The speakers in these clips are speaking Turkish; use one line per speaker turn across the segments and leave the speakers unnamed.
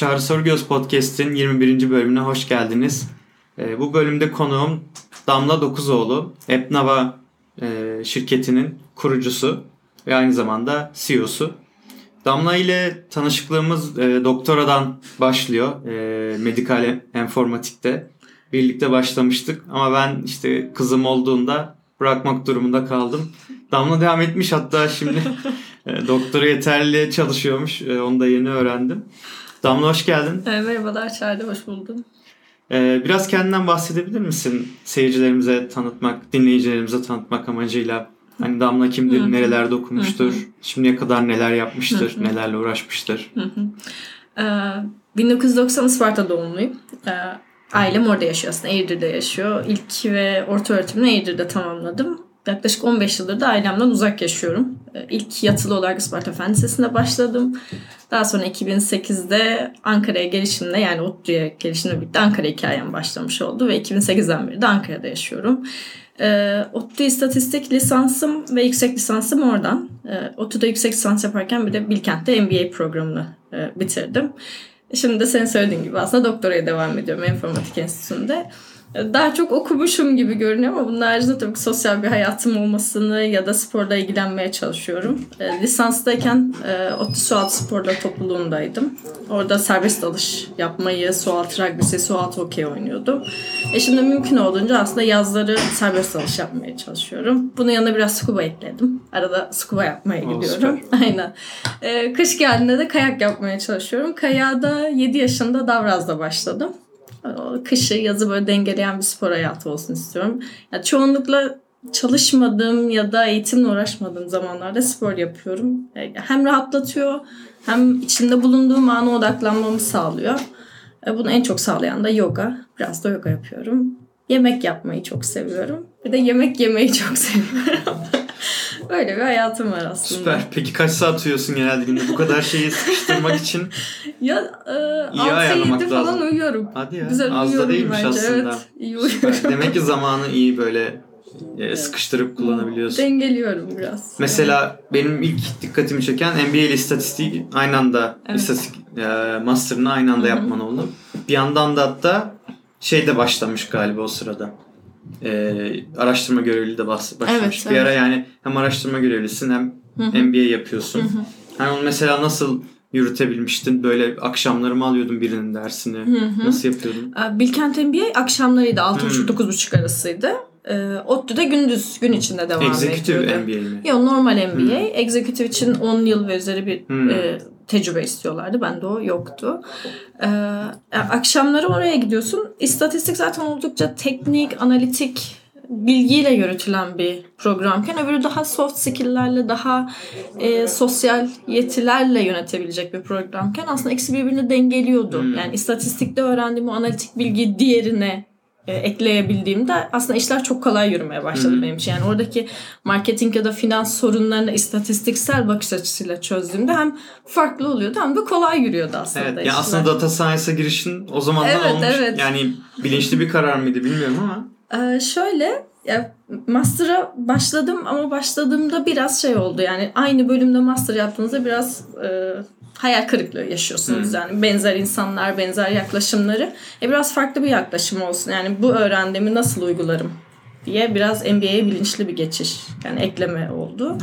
Çağrı Sorgöz Podcast'in 21. bölümüne hoş geldiniz. Ee, bu bölümde konuğum Damla Dokuzoğlu, Epnava e, şirketinin kurucusu ve aynı zamanda CEO'su. Damla ile tanışıklığımız e, doktoradan başlıyor. E, medikal enformatikte. Birlikte başlamıştık ama ben işte kızım olduğunda bırakmak durumunda kaldım. Damla devam etmiş hatta şimdi doktora yeterli çalışıyormuş. Onu da yeni öğrendim. Damla hoş geldin.
E, merhabalar Çağrı, hoş buldum.
E, biraz kendinden bahsedebilir misin? Seyircilerimize tanıtmak, dinleyicilerimize tanıtmak amacıyla. Hani Damla kimdir, Hı-hı. nerelerde okumuştur, Hı-hı. şimdiye kadar neler yapmıştır, Hı-hı. nelerle uğraşmıştır.
Ee, 1990 Isparta doğumluyum. Ee, ailem orada yaşıyor aslında, Eğirdir'de yaşıyor. İlk ve orta öğretimini Eğirdir'de tamamladım. Yaklaşık 15 yıldır da ailemden uzak yaşıyorum. Ee, ilk yatılı olarak Isparta Fen Lisesi'nde başladım. Daha sonra 2008'de Ankara'ya gelişimle yani ODTÜ'ye gelişimle birlikte Ankara hikayem başlamış oldu. Ve 2008'den beri de Ankara'da yaşıyorum. E, ODTÜ İstatistik lisansım ve yüksek lisansım oradan. E, ODTÜ'de yüksek lisans yaparken bir de Bilkent'te MBA programını e, bitirdim. Şimdi de senin söylediğin gibi aslında doktoraya devam ediyorum Enformatik Enstitüsü'nde daha çok okumuşum gibi görünüyor ama bunun haricinde tabii ki sosyal bir hayatım olmasını ya da sporla ilgilenmeye çalışıyorum. E, lisanstayken e, ODTÜ Sualtı Sporlar topluluğundaydım. Orada serbest dalış yapmayı, sualtı ragbisi, sualtı hokey oynuyordum. E şimdi mümkün olduğunca aslında yazları serbest dalış yapmaya çalışıyorum. Bunun yanına biraz scuba ekledim. Arada scuba yapmaya gidiyorum. Aynen. E, kış geldiğinde de kayak yapmaya çalışıyorum. Kayağa da 7 yaşında Davraz'da başladım kışı yazı böyle dengeleyen bir spor hayatı olsun istiyorum. Yani çoğunlukla çalışmadığım ya da eğitimle uğraşmadığım zamanlarda spor yapıyorum. E, hem rahatlatıyor hem içinde bulunduğum ana odaklanmamı sağlıyor. E, bunu en çok sağlayan da yoga. Biraz da yoga yapıyorum. Yemek yapmayı çok seviyorum. Bir de yemek yemeyi çok seviyorum. Böyle bir hayatım var aslında.
Süper. Peki kaç saat uyuyorsun genelde günde bu kadar şeyi sıkıştırmak için?
ya e, 6-7 falan uyuyorum.
Hadi ya. Güzel Az da değilmiş bence. aslında. Evet, iyi uyuyorum. Süper. Demek ki zamanı iyi böyle e, sıkıştırıp kullanabiliyorsun.
Dengeliyorum biraz.
Mesela benim ilk dikkatimi çeken NBA ile istatistiği aynı anda evet. istatistik e, master'ını aynı anda Hı-hı. yapman oldu. Bir yandan da hatta şey de başlamış galiba o sırada e, araştırma görevliliği de başlamış. Evet, bir evet. ara yani hem araştırma görevlisin hem Hı-hı. MBA yapıyorsun. Hı-hı. Yani onu mesela nasıl yürütebilmiştin? Böyle akşamları mı alıyordun birinin dersini? Hı-hı. Nasıl yapıyordun?
Bilkent MBA akşamlarıydı. 6.30-9.30 arasıydı. E, ODTÜ'de gündüz gün içinde devam
ediyordu. Executive MBA mi?
Yok normal MBA. Hmm. Executive için 10 yıl ve üzeri bir hmm. e, tecrübe istiyorlardı. Bende o yoktu. Ee, akşamları oraya gidiyorsun. İstatistik zaten oldukça teknik, analitik bilgiyle yürütülen bir programken öbürü daha soft skill'lerle daha e, sosyal yetilerle yönetebilecek bir programken aslında ikisi birbirini dengeliyordu. Hmm. Yani istatistikte öğrendiğim o analitik bilgi diğerine e, ekleyebildiğimde aslında işler çok kolay yürümeye başladı hmm. benim için. Yani oradaki marketing ya da finans sorunlarını istatistiksel bakış açısıyla çözdüğümde hem farklı oluyordu hem de kolay yürüyordu aslında
evet, işler. Yani aslında data science'a girişin o zamandan evet, olmuş. Evet. Yani bilinçli bir karar mıydı bilmiyorum ama.
Ee, şöyle ya master'a başladım ama başladığımda biraz şey oldu yani aynı bölümde master yaptığınızda biraz e, hayal kırıklığı yaşıyorsunuz. Hmm. Yani benzer insanlar, benzer yaklaşımları. E biraz farklı bir yaklaşım olsun. Yani bu öğrendiğimi nasıl uygularım diye biraz MBA'ye bilinçli bir geçiş yani ekleme oldu. Hmm.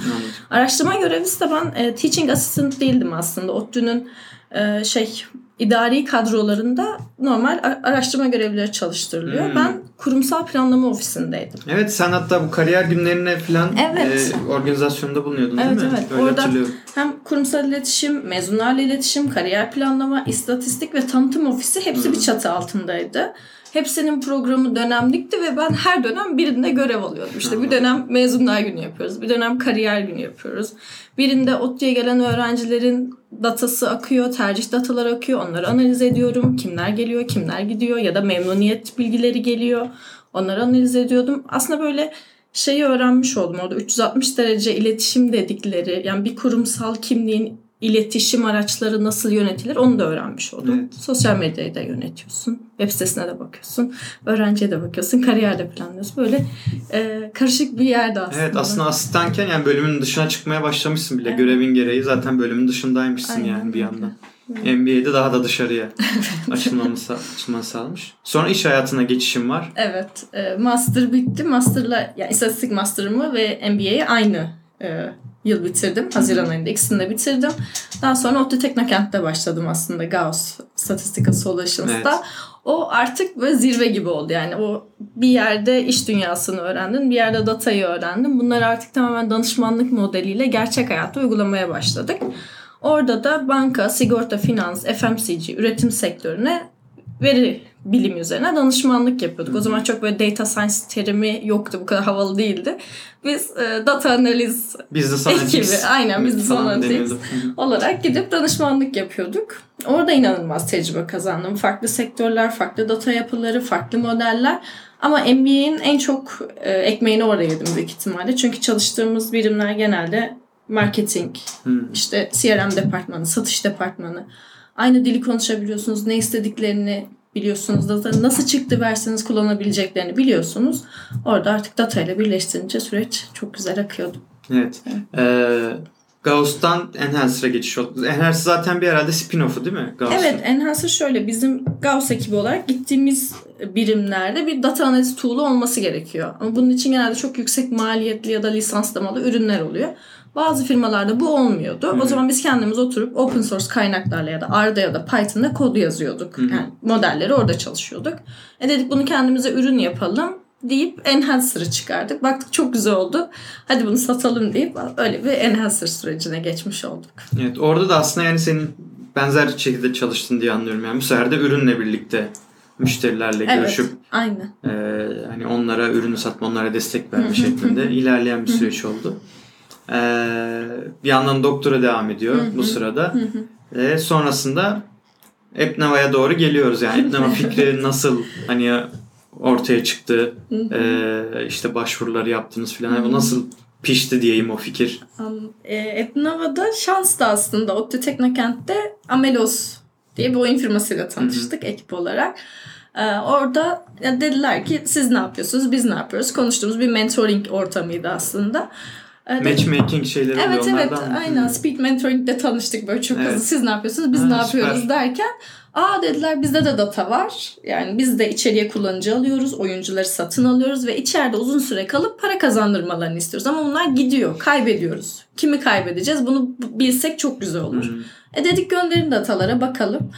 Araştırma görevlisi de ben e, teaching assistant değildim aslında. ODTÜ'nün e, şey idari kadrolarında normal araştırma görevlileri çalıştırılıyor. Hmm. Ben kurumsal planlama ofisindeydim.
Evet sen hatta bu kariyer günlerine falan evet. e, organizasyonda bulunuyordun
evet,
değil mi?
Evet evet. Orada hem kurumsal iletişim, mezunlarla iletişim, kariyer planlama, istatistik ve tanıtım ofisi hepsi hmm. bir çatı altındaydı. Hepsinin programı dönemlikti ve ben her dönem birinde görev alıyordum. İşte bir dönem mezunlar günü yapıyoruz. Bir dönem kariyer günü yapıyoruz. Birinde ODTÜ'ye gelen öğrencilerin datası akıyor, tercih dataları akıyor. Onları analiz ediyorum. Kimler geliyor, kimler gidiyor ya da memnuniyet bilgileri geliyor. Onları analiz ediyordum. Aslında böyle şeyi öğrenmiş oldum orada 360 derece iletişim dedikleri yani bir kurumsal kimliğin iletişim araçları nasıl yönetilir onu da öğrenmiş oldum. Evet. Sosyal medyayı da yönetiyorsun. Web sitesine de bakıyorsun. Öğrenciye de bakıyorsun. Kariyer de planlıyorsun. Böyle e, karışık bir yerde aslında.
Evet aslında asistanken yani bölümün dışına çıkmaya başlamışsın bile. Evet. Görevin gereği zaten bölümün dışındaymışsın Aynen. yani bir yandan. NBA'de daha da dışarıya açılmamı, açılmanı sağlamış. Sonra iş hayatına geçişim var.
Evet. E, master bitti. Master'la yani istatistik master'ımı ve MBA'yi aynı e, yıl bitirdim. Haziran ayında ikisini de bitirdim. Daha sonra ODTÜ Teknokent'te başladım aslında Gauss Statistical Solutions'ta. Evet. O artık böyle zirve gibi oldu. Yani o bir yerde iş dünyasını öğrendin, bir yerde datayı öğrendin. Bunları artık tamamen danışmanlık modeliyle gerçek hayatta uygulamaya başladık. Orada da banka, sigorta, finans, FMCG, üretim sektörüne veri bilimi üzerine danışmanlık yapıyorduk. O zaman çok böyle data science terimi yoktu. Bu kadar havalı değildi. Biz e, data analiz
biz de ekibi,
aynen biz de analiz olarak gidip danışmanlık yapıyorduk. Orada inanılmaz tecrübe kazandım. Farklı sektörler, farklı data yapıları, farklı modeller. Ama MBA'in en çok e, ekmeğini orada yedim büyük ihtimalle. Çünkü çalıştığımız birimler genelde marketing, hmm. işte CRM departmanı, satış departmanı. Aynı dili konuşabiliyorsunuz. Ne istediklerini biliyorsunuz. Data nasıl çıktı verseniz kullanabileceklerini biliyorsunuz. Orada artık data ile birleştirince süreç çok güzel akıyordu.
Evet. evet. Ee, Gauss'tan Enhancer'a geçiş oldu. Enhancer zaten bir herhalde spin-off'u değil mi?
Gauss'un? Evet Enhancer şöyle bizim Gauss ekibi olarak gittiğimiz birimlerde bir data analiz tool'u olması gerekiyor. Ama bunun için genelde çok yüksek maliyetli ya da lisanslamalı ürünler oluyor. Bazı firmalarda bu olmuyordu. Hı-hı. O zaman biz kendimiz oturup open source kaynaklarla ya da Arda ya da Python'da kod yazıyorduk. Hı-hı. Yani modelleri orada çalışıyorduk. E dedik bunu kendimize ürün yapalım deyip Enhancer'ı çıkardık. Baktık çok güzel oldu. Hadi bunu satalım deyip öyle bir Enhancer sürecine geçmiş olduk.
Evet orada da aslında yani senin benzer şekilde çalıştın diye anlıyorum. Yani bu sefer de ürünle birlikte müşterilerle evet, görüşüp
aynen.
E, hani onlara ürünü satma, onlara destek verme şeklinde ilerleyen bir süreç oldu. E, bir yandan doktora devam ediyor bu sırada. E, sonrasında Epnava'ya doğru geliyoruz. Yani Epnava fikri nasıl hani ortaya çıktı. ee, işte başvuruları yaptınız filan. Yani nasıl pişti diyeyim o fikir.
Um, e, Epnava'da şans da aslında. ODTÜ Teknokent'te Amelos diye bir oyun firmasıyla tanıştık Hı-hı. ekip olarak. Ee, orada dediler ki siz ne yapıyorsunuz biz ne yapıyoruz konuştuğumuz bir mentoring ortamıydı aslında.
Matchmaking şeyleri
evet, oluyor Evet evet aynen speed mentoring'de tanıştık böyle çok evet. hızlı siz ne yapıyorsunuz biz ha, ne yapıyoruz süper. derken Aa dediler bizde de data var. Yani biz de içeriye kullanıcı alıyoruz. Oyuncuları satın alıyoruz ve içeride uzun süre kalıp para kazandırmalarını istiyoruz. Ama bunlar gidiyor. Kaybediyoruz. Kimi kaybedeceğiz? Bunu bilsek çok güzel olur. Hmm. E dedik gönderin datalara bakalım.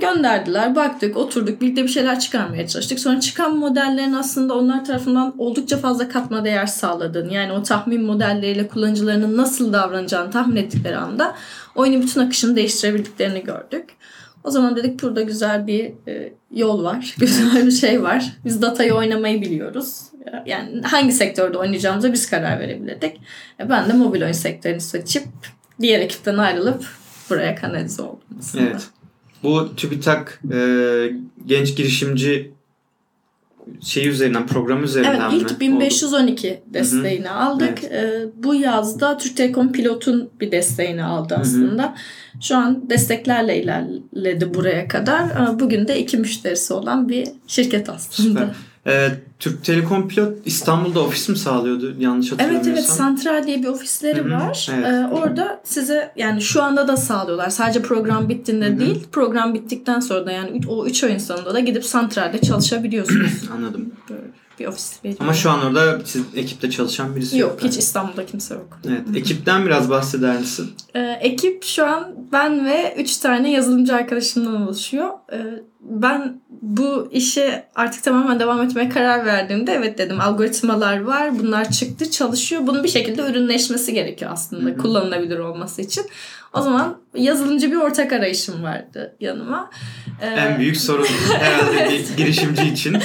Gönderdiler, baktık, oturduk, birlikte bir şeyler çıkarmaya çalıştık. Sonra çıkan modellerin aslında onlar tarafından oldukça fazla katma değer sağladığını, yani o tahmin modelleriyle kullanıcılarının nasıl davranacağını tahmin ettikleri anda oyunun bütün akışını değiştirebildiklerini gördük. O zaman dedik burada güzel bir e, yol var. Güzel bir şey var. Biz datayı oynamayı biliyoruz. Yani hangi sektörde oynayacağımıza biz karar verebilirdik. E, ben de mobil oyun sektörünü seçip diğer ekipten ayrılıp buraya kanalize oldum aslında.
Evet. Bu TÜBİTAK e, genç girişimci şey üzerinden program üzerinden
evet, mi? ilk 1512 oldu? desteğini Hı-hı. aldık. Evet. Ee, bu yazda Türk Telekom Pilot'un bir desteğini aldı aslında. Hı-hı. Şu an desteklerle ilerledi buraya kadar. Bugün de iki müşterisi olan bir şirket aslında. Süper.
Ee, Türk Telekom Pilot İstanbul'da ofis mi sağlıyordu yanlış hatırlamıyorsam?
Evet evet Santral diye bir ofisleri Hı-hı. var. Evet. Ee, orada size yani şu anda da sağlıyorlar. Sadece program bittiğinde Hı-hı. değil program bittikten sonra da yani o 3 ayın sonunda da gidip Santral'de çalışabiliyorsunuz.
Anladım.
Böyle bir ofis veriyor.
Ama şu an orada siz ekipte çalışan birisi
yok. Yok hiç İstanbul'da kimse yok.
Evet. Ekipten biraz bahseder misin?
Ee, ekip şu an ben ve 3 tane yazılımcı arkadaşımdan oluşuyor. Ee, ben bu işe artık tamamen devam etmeye karar verdiğimde evet dedim algoritmalar var bunlar çıktı çalışıyor bunun bir şekilde ürünleşmesi gerekiyor aslında Hı-hı. kullanılabilir olması için. O zaman yazılımcı bir ortak arayışım vardı yanıma.
Ee, en büyük sorun herhalde bir girişimci için.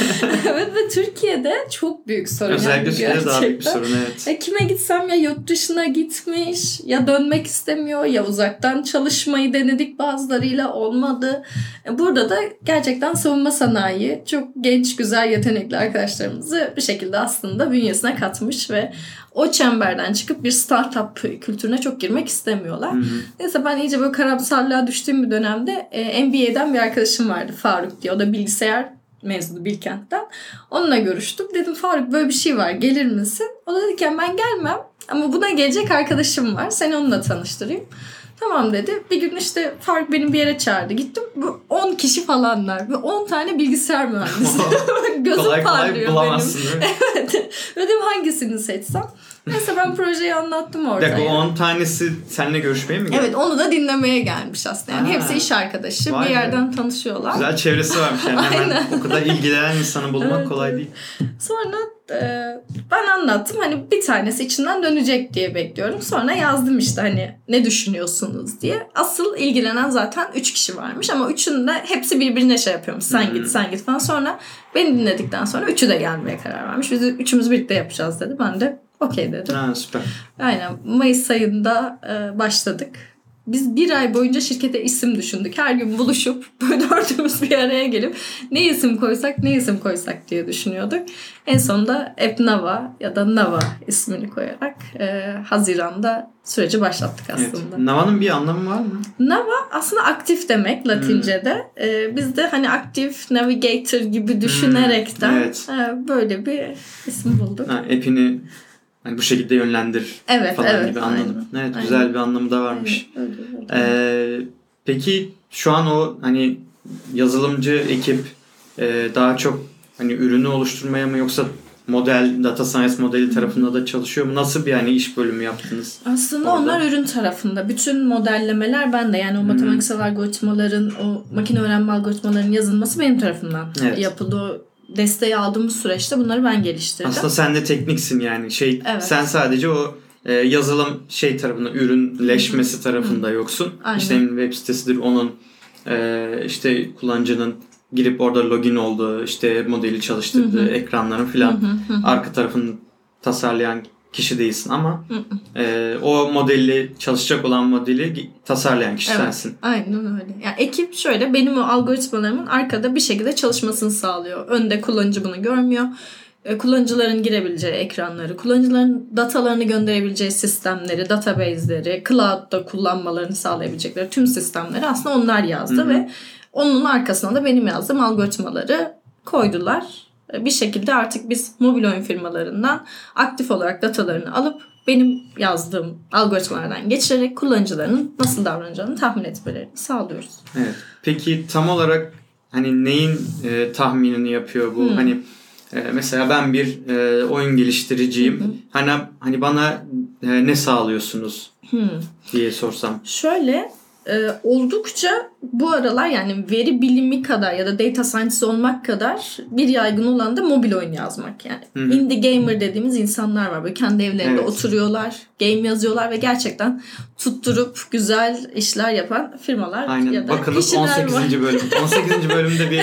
evet ve Türkiye'de çok büyük sorun.
Özellikle yani Türkiye'de daha büyük bir sorun evet.
E, kime gitsem ya yurt dışına gitmiş ya dönmek istemiyor ya uzaktan çalışmayı denedik bazılarıyla olmadı. E, burada da gerçekten savunma sanayi çok genç güzel yetenekli arkadaşlarımızı bir şekilde aslında bünyesine katmış ve o çemberden çıkıp bir startup kültürüne çok girmek istemiyorlar. Hı hı. Neyse ben iyice böyle karamsarlığa düştüğüm bir dönemde e, MBA'den bir arkadaşım vardı Faruk diye. O da bilgisayar mezunu Bilkent'ten. Onunla görüştüm. Dedim Faruk böyle bir şey var gelir misin? O da dedi ki ben gelmem ama buna gelecek arkadaşım var. Seni onunla tanıştırayım. Tamam dedi. Bir gün işte Faruk beni bir yere çağırdı. Gittim. Bu 10 kişi falanlar. Ve 10 tane bilgisayar mühendisi. Gözüm
kolay kolay
parlıyor
bulamazsın
benim. Evet. Ve dedim hangisini seçsem. Neyse ben projeyi anlattım orada.
dakika o
yani.
10 tanesi seninle görüşmeye mi geldi?
Evet onu da dinlemeye gelmiş aslında. Yani
Ha.
hepsi iş arkadaşı.
Vay
bir
be.
yerden tanışıyorlar.
Güzel çevresi varmış yani hemen o kadar ilgilenen insanı bulmak
Evet,
kolay değil.
Sonra e, ben anlattım hani bir tanesi içinden dönecek diye bekliyorum. Sonra yazdım işte hani ne düşünüyorsunuz diye. Asıl ilgilenen zaten 3 kişi varmış ama üçünün de hepsi birbirine şey yapıyormuş. Sen
Hmm.
git sen git falan. Sonra beni dinledikten sonra üçü de gelmeye karar vermiş. Biz üçümüz birlikte yapacağız dedi. Ben de okey dedim.
Ha süper.
Aynen Mayıs ayında e, başladık. Biz bir ay boyunca şirkete isim düşündük. Her gün buluşup böyle dördümüz bir araya gelip ne isim koysak ne isim koysak diye düşünüyorduk. En sonunda Epnava ya da Nava ismini koyarak e, Haziran'da süreci başlattık
Evet.
aslında.
Nava'nın bir anlamı var mı?
Nava aslında aktif demek Latince'de. E, biz de hani aktif navigator gibi düşünerekten
evet.
e, böyle bir isim bulduk.
Ha, epini hani bu şekilde yönlendir
Evet,
falan
evet.
gibi anladım.
aynen.
Evet
Aynen.
güzel bir anlamı da varmış.
Aynen, öyle, öyle.
Ee, peki şu an o hani yazılımcı ekip e, daha çok hani ürünü oluşturmaya mı yoksa model, data science modeli tarafında da çalışıyor mu? Nasıl bir hani iş bölümü yaptınız?
Aslında
Orada.
onlar ürün tarafında. Bütün modellemeler bende. Yani o
Hmm.
matematiksel algoritmaların, o makine öğrenme algoritmalarının yazılması benim tarafımdan
Evet.
yapıldı. O desteği aldığımız süreçte bunları ben geliştirdim.
Aslında sen de tekniksin yani. Şey
Evet.
sen sadece o e, yazılım şey tarafında ürünleşmesi tarafında yoksun.
Aynen.
İşte web sitesidir onun e, işte kullanıcının girip orada login olduğu işte modeli çalıştırdığı ekranların filan arka tarafını tasarlayan kişi değilsin ama e, o modeli çalışacak olan modeli tasarlayan kişi
Evet.
sensin.
Aynen öyle. Yani ekip şöyle benim o algoritmalarımın arkada bir şekilde çalışmasını sağlıyor. Önde kullanıcı bunu görmüyor. E, Kullanıcıların girebileceği ekranları, kullanıcıların datalarını gönderebileceği sistemleri, database'leri, cloud'da kullanmalarını sağlayabilecekleri tüm sistemleri aslında onlar yazdı
Hı hı.
ve onun arkasına da benim yazdığım algoritmaları koydular. Bir şekilde artık biz mobil oyun firmalarından aktif olarak datalarını alıp benim yazdığım algoritmalardan geçirerek kullanıcıların nasıl davranacağını tahmin etmelerini sağlıyoruz.
Evet. Peki tam olarak hani neyin e, tahminini yapıyor bu?
Hmm.
Hani e, mesela ben bir e, oyun geliştiriciyim.
Hı.
Hani hani bana e, ne sağlıyorsunuz
Hmm.
diye sorsam.
Şöyle e, oldukça bu aralar yani veri bilimi kadar ya da data scientist olmak kadar bir yaygın olan da mobil oyun yazmak. Yani
Hı hı.
indie gamer dediğimiz insanlar var. Böyle kendi evlerinde
Evet.
oturuyorlar, game yazıyorlar ve gerçekten tutturup güzel işler yapan firmalar
Aynen.
ya da
Bakınız
kişiler
18.
var.
bölüm. 18. bölümde bir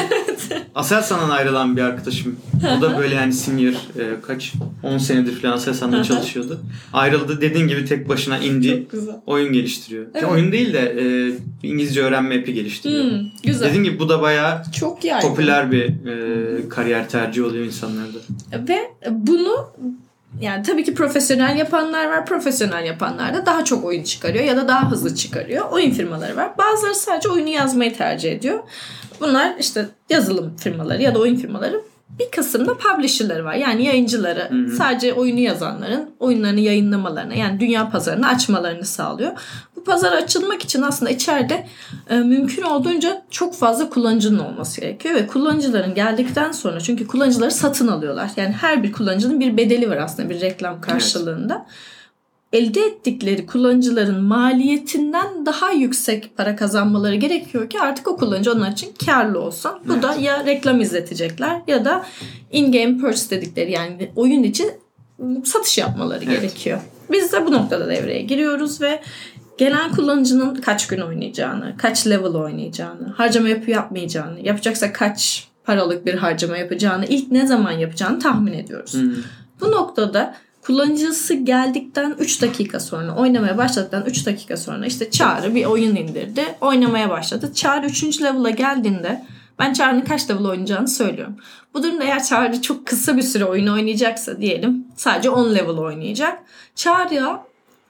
Aselsan'dan ayrılan bir arkadaşım. O da böyle yani senior e, kaç 10 senedir falan Aselsan'da çalışıyordu. Ayrıldı dediğin gibi tek başına indie oyun geliştiriyor. Ya
Evet.
oyun değil de e, İngilizce öğrenme app'i geliştiriyor.
Hmm, güzel.
Dediğin gibi bu da bayağı
Çok yaygın.
popüler bir e, kariyer tercihi oluyor insanlarda.
Ve bunu yani tabii ki profesyonel yapanlar var. Profesyonel yapanlar da daha çok oyun çıkarıyor ya da daha hızlı çıkarıyor. Oyun firmaları var. Bazıları sadece oyunu yazmayı tercih ediyor. Bunlar işte yazılım firmaları ya da oyun firmaları. Bir kısımda publisher'ları var. Yani yayıncıları
Hı hı.
sadece oyunu yazanların oyunlarını yayınlamalarına yani dünya pazarını açmalarını sağlıyor. Bu pazar açılmak için aslında içeride e, mümkün olduğunca çok fazla kullanıcının olması gerekiyor ve kullanıcıların geldikten sonra çünkü kullanıcıları satın alıyorlar. Yani her bir kullanıcının bir bedeli var aslında bir reklam karşılığında. Elde ettikleri kullanıcıların maliyetinden daha yüksek para kazanmaları gerekiyor ki artık o kullanıcı onlar için karlı olsun. Bu
Evet.
da ya reklam izletecekler ya da in-game purchase dedikleri yani oyun için satış yapmaları
Evet.
gerekiyor. Biz de bu noktada devreye giriyoruz ve gelen kullanıcının kaç gün oynayacağını, kaç level oynayacağını, harcama yapıp yapmayacağını, yapacaksa kaç paralık bir harcama yapacağını, ilk ne zaman yapacağını tahmin ediyoruz.
Hmm.
Bu noktada kullanıcısı geldikten 3 dakika sonra, oynamaya başladıktan 3 dakika sonra işte Çağrı bir oyun indirdi, oynamaya başladı. Çağrı 3. level'a geldiğinde ben Çağrı'nın kaç level oynayacağını söylüyorum. Bu durumda eğer Çağrı çok kısa bir süre oyun oynayacaksa diyelim sadece 10 level oynayacak. Çağrı'ya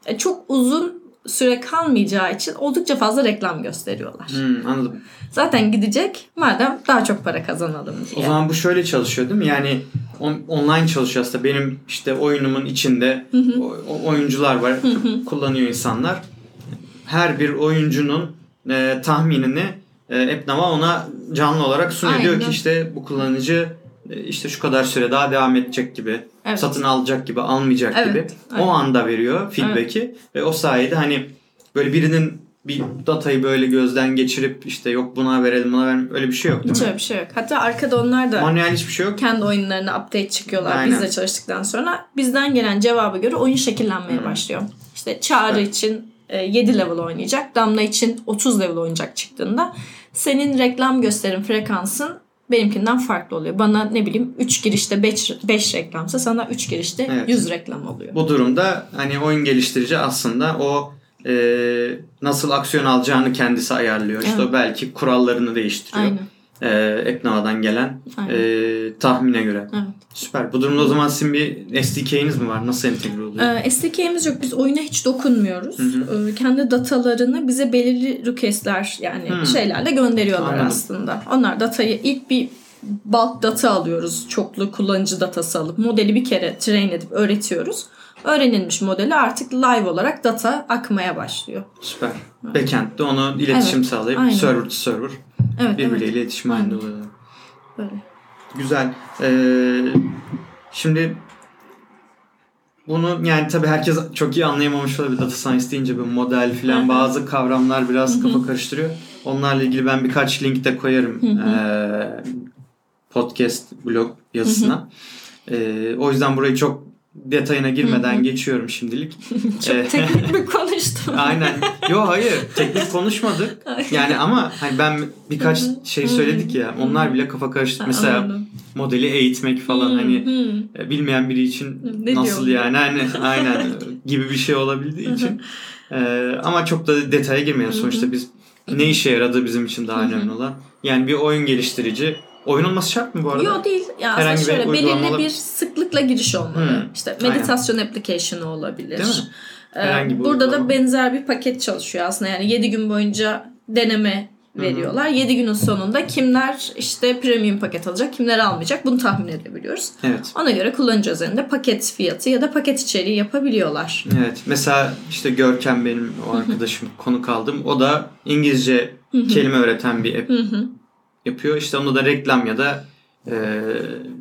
e, çok uzun süre kalmayacağı için oldukça fazla reklam gösteriyorlar.
Hmm, anladım.
Zaten gidecek madem daha çok para kazanalım
O
diye.
zaman bu şöyle çalışıyor değil mi? Yani on- online çalışıyor aslında. Benim işte oyunumun içinde o- o- oyuncular var. kullanıyor insanlar. her bir oyuncunun e, tahminini e, AppNava ona canlı olarak sunuyor.
Aynen.
Diyor ki işte bu kullanıcı e, işte şu kadar süre daha devam edecek gibi,
Evet.
satın alacak gibi, almayacak
Evet,
gibi.
aynen.
O anda veriyor feedback'i ve o sayede hani böyle birinin bir datayı böyle gözden geçirip işte yok buna verelim buna verelim öyle bir şey yok değil
Hiç
mi?
öyle bir şey yok. Hatta arkada onlar da
Manuel hiçbir şey yok.
kendi oyunlarına update çıkıyorlar
Aynen.
bizle çalıştıktan sonra. Bizden gelen cevaba göre oyun şekillenmeye
Hmm.
başlıyor. İşte Çağrı
Süper.
için e, 7 level oynayacak. Damla için 30 level oynayacak çıktığında senin reklam gösterim frekansın benimkinden farklı oluyor. Bana ne bileyim 3 girişte 5, 5 reklamsa sana 3 girişte
Evet.
100 reklam oluyor.
Bu durumda hani oyun geliştirici aslında o e, nasıl aksiyon alacağını kendisi ayarlıyor. İşte
Evet.
belki kurallarını değiştiriyor.
Aynen.
E, AppNava'dan gelen
Aynen.
e, tahmine göre.
Evet.
Süper. Bu durumda o zaman sizin bir SDK'niz mi var? Nasıl entegre oluyor?
Ee, SDK'miz yok. Biz oyuna hiç dokunmuyoruz.
Hı
Ee, Kendi datalarını bize belirli requestler yani
Hı.
şeylerle gönderiyorlar
Anladım.
aslında. Onlar datayı ilk bir bulk data alıyoruz. Çoklu kullanıcı datası alıp modeli bir kere train edip öğretiyoruz. Öğrenilmiş modeli artık live olarak data akmaya başlıyor.
Süper. Backend'de onu iletişim
Evet,
sağlayıp
aynen.
server to server
Evet,
birbirleriyle
evet.
iletişim halinde oluyorlar.
Böyle.
Güzel. Ee, şimdi bunu yani tabii herkes çok iyi anlayamamış olabilir. Data science deyince bir model filan bazı kavramlar biraz kafa karıştırıyor. Onlarla ilgili ben birkaç link de koyarım ee, podcast blog yazısına. Ee, o yüzden burayı çok detayına girmeden geçiyorum şimdilik.
Çok
Ee,
teknik bir konuştum.
Aynen. Yo hayır. Teknik konuşmadık. Yani ama hani ben birkaç şey söyledik ya. Onlar bile kafa karıştı. Mesela
Anladım.
modeli eğitmek falan hani e, bilmeyen biri için
Ne
nasıl yani hani aynen gibi bir şey olabildiği için. Ee, ama çok da detaya
hı.
Sonuçta biz ne işe yaradığı bizim için daha önemli olan. Yani bir oyun geliştirici oyun olması şart mı bu arada?
Yok değil. Ya
Herhangi bir
şöyle
uygulama
belirli
olabilir.
bir sıklıkla giriş olmalı.
Hmm.
İşte meditasyon application'ı olabilir.
Değil mi?
Ee,
Herhangi bir
Burada
uygulama.
da benzer bir paket çalışıyor aslında. Yani 7 gün boyunca deneme veriyorlar. 7 günün sonunda kimler işte premium paket alacak, kimler almayacak bunu tahmin edebiliyoruz.
Evet.
Ona göre kullanıcı üzerinde paket fiyatı ya da paket içeriği yapabiliyorlar.
Evet. Mesela işte Görkem benim o arkadaşım konuk aldım. O da İngilizce kelime öğreten bir app. Yapıyor. İşte onda da reklam ya da e,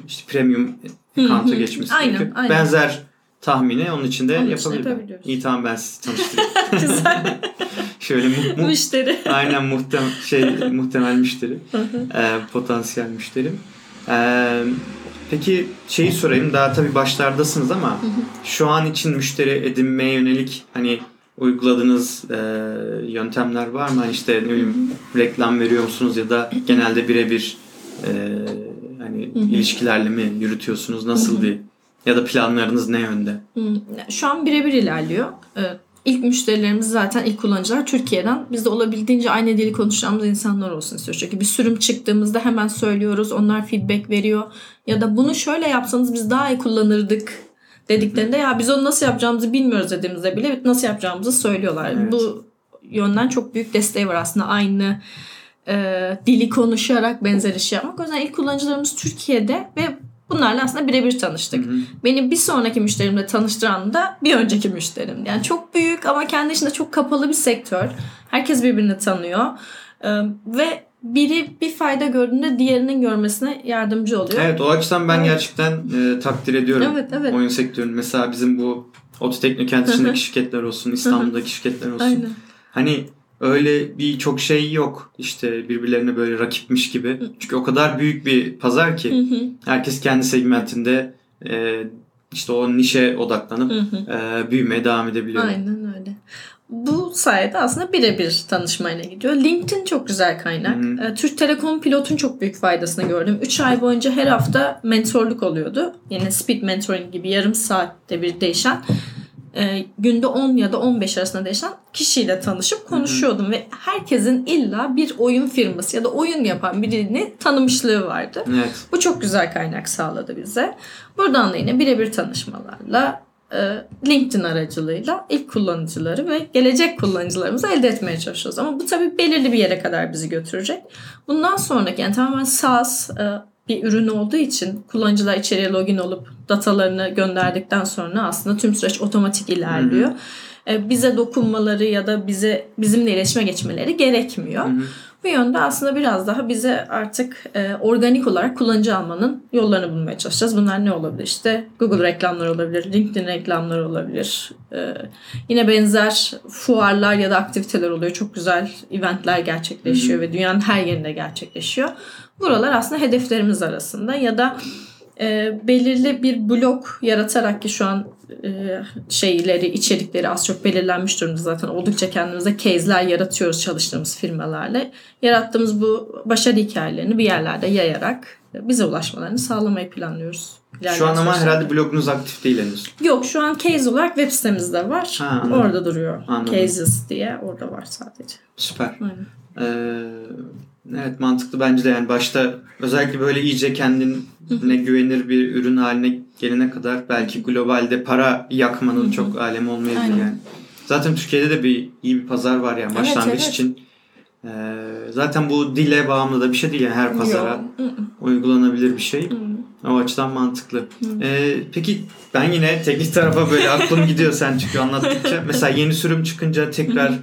işte premium account'a geçmesi
Aynen,
gerekiyor.
aynen.
Benzer tahmini onun için de
yapabiliyoruz.
İyi tamam ben sizi tanıştırayım.
Güzel.
Şöyle mu, mu-
Müşteri.
aynen muhtem şey muhtemel müşteri. E, potansiyel müşteri. E, peki şeyi sorayım daha tabii başlardasınız ama şu an için müşteri edinmeye yönelik hani uyguladığınız e, yöntemler var mı? İşte ne bileyim reklam veriyor musunuz ya da genelde birebir e, hani ilişkilerle mi yürütüyorsunuz? Nasıl bir ya da planlarınız ne yönde?
Şu an birebir ilerliyor. Ee, İlk müşterilerimiz zaten ilk kullanıcılar Türkiye'den. Biz de olabildiğince aynı dili konuşacağımız insanlar olsun istiyoruz. Çünkü bir sürüm çıktığımızda hemen söylüyoruz. Onlar feedback veriyor. Ya da bunu şöyle yapsanız biz daha iyi kullanırdık dediklerinde ya biz onu nasıl yapacağımızı bilmiyoruz dediğimizde bile nasıl yapacağımızı söylüyorlar.
Evet.
Bu yönden çok büyük desteği var aslında aynı e, dili konuşarak benzer işi yapmak. O yüzden ilk kullanıcılarımız Türkiye'de ve bunlarla aslında birebir tanıştık.
Hı hı.
Beni bir sonraki müşterimle tanıştıran da bir önceki müşterim. Yani çok büyük ama kendi içinde çok kapalı bir sektör. Herkes birbirini tanıyor. Ee, ve biri bir fayda gördüğünde diğerinin görmesine yardımcı oluyor.
Evet o açıdan ben gerçekten e, takdir ediyorum
Evet, evet.
oyun sektörünü. Mesela bizim bu Ototekno içindeki şirketler olsun, İstanbul'daki şirketler olsun.
Aynen.
Hani öyle bir çok şey yok. İşte birbirlerine böyle rakipmiş gibi. Çünkü o kadar büyük bir pazar ki herkes kendi segmentinde e, işte o nişe odaklanıp e, büyümeye devam edebiliyor.
Aynen öyle. Bu sayede aslında birebir tanışmayla gidiyor. LinkedIn çok güzel kaynak.
Hı
Ee, Türk Telekom Pilot'un çok büyük faydasını gördüm. 3 ay boyunca her hafta mentorluk oluyordu. Yine speed mentoring gibi yarım saatte bir değişen e, günde 10 ya da 15 arasında değişen kişiyle tanışıp konuşuyordum ve herkesin illa bir oyun firması ya da oyun yapan birini tanımışlığı vardı.
Evet.
Bu çok güzel kaynak sağladı bize. Buradan da yine birebir tanışmalarla LinkedIn aracılığıyla ilk kullanıcıları ve gelecek kullanıcılarımızı elde etmeye çalışıyoruz. Ama bu tabii belirli bir yere kadar bizi götürecek. Bundan sonraki yani tamamen SaaS e, bir ürün olduğu için kullanıcılar içeriye login olup datalarını gönderdikten sonra aslında tüm süreç otomatik ilerliyor. e, bize dokunmaları ya da bize bizimle iletişime geçmeleri gerekmiyor.
Hı hı.
Bu yönde aslında biraz daha bize artık e, organik olarak kullanıcı almanın yollarını bulmaya çalışacağız. Bunlar ne olabilir? İşte Google reklamları olabilir, LinkedIn reklamları olabilir. E, yine benzer fuarlar ya da aktiviteler oluyor. Çok güzel eventler gerçekleşiyor ve dünyanın her yerinde gerçekleşiyor. Buralar aslında hedeflerimiz arasında ya da e, belirli bir blok yaratarak ki şu an e, şeyleri, içerikleri az çok belirlenmiş durumda zaten. Oldukça kendimize case'ler yaratıyoruz çalıştığımız firmalarla. Yarattığımız bu başarı hikayelerini bir yerlerde yayarak bize ulaşmalarını sağlamayı planlıyoruz.
Şu an ama herhalde blogunuz aktif değil henüz.
Yok şu an case olarak web sitemizde var.
Ha, anladım.
Orada duruyor.
Anladım.
Cases diye orada var sadece.
Süper.
Aynen.
Ee, evet mantıklı bence de yani başta özellikle böyle iyice kendine güvenir bir ürün haline gelene kadar belki globalde para yakmanın çok alemi olmayabilir
Aynen.
yani. Zaten Türkiye'de de bir iyi bir pazar var yani
Evet,
başlangıç
evet.
için. Ee, zaten bu dile bağımlı da bir şey değil yani her pazara
Yok.
Uygulanabilir bir şey. O açıdan mantıklı. Ee, peki ben yine teknik tarafa böyle aklım gidiyor sen çünkü anlattıkça. Mesela yeni sürüm çıkınca tekrar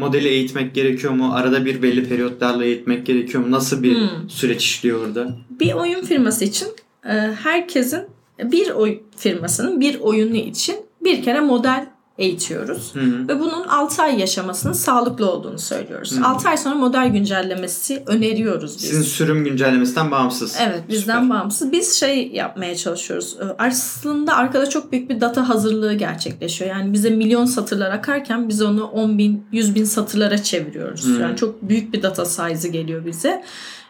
modeli eğitmek gerekiyor mu? Arada bir belli periyotlarla eğitmek gerekiyor mu? Nasıl bir
Hı.
süreç işliyor orada?
bir oyun firması için e, herkesin bir oyun firmasının bir oyunu için bir kere model eğitiyoruz.
Hı hı.
Ve bunun 6 ay yaşamasının sağlıklı olduğunu söylüyoruz.
Hı.
6 ay sonra model güncellemesi öneriyoruz biz.
Sizin sürüm güncellemesinden bağımsız.
Evet bizden
Süper.
bağımsız. Biz şey yapmaya çalışıyoruz. Ee, Aslında arkada çok büyük bir data hazırlığı gerçekleşiyor. Yani bize milyon satırlar akarken biz onu 10 bin, 100 bin satırlara çeviriyoruz.
Hmm.
Yani çok büyük bir data size'ı geliyor bize.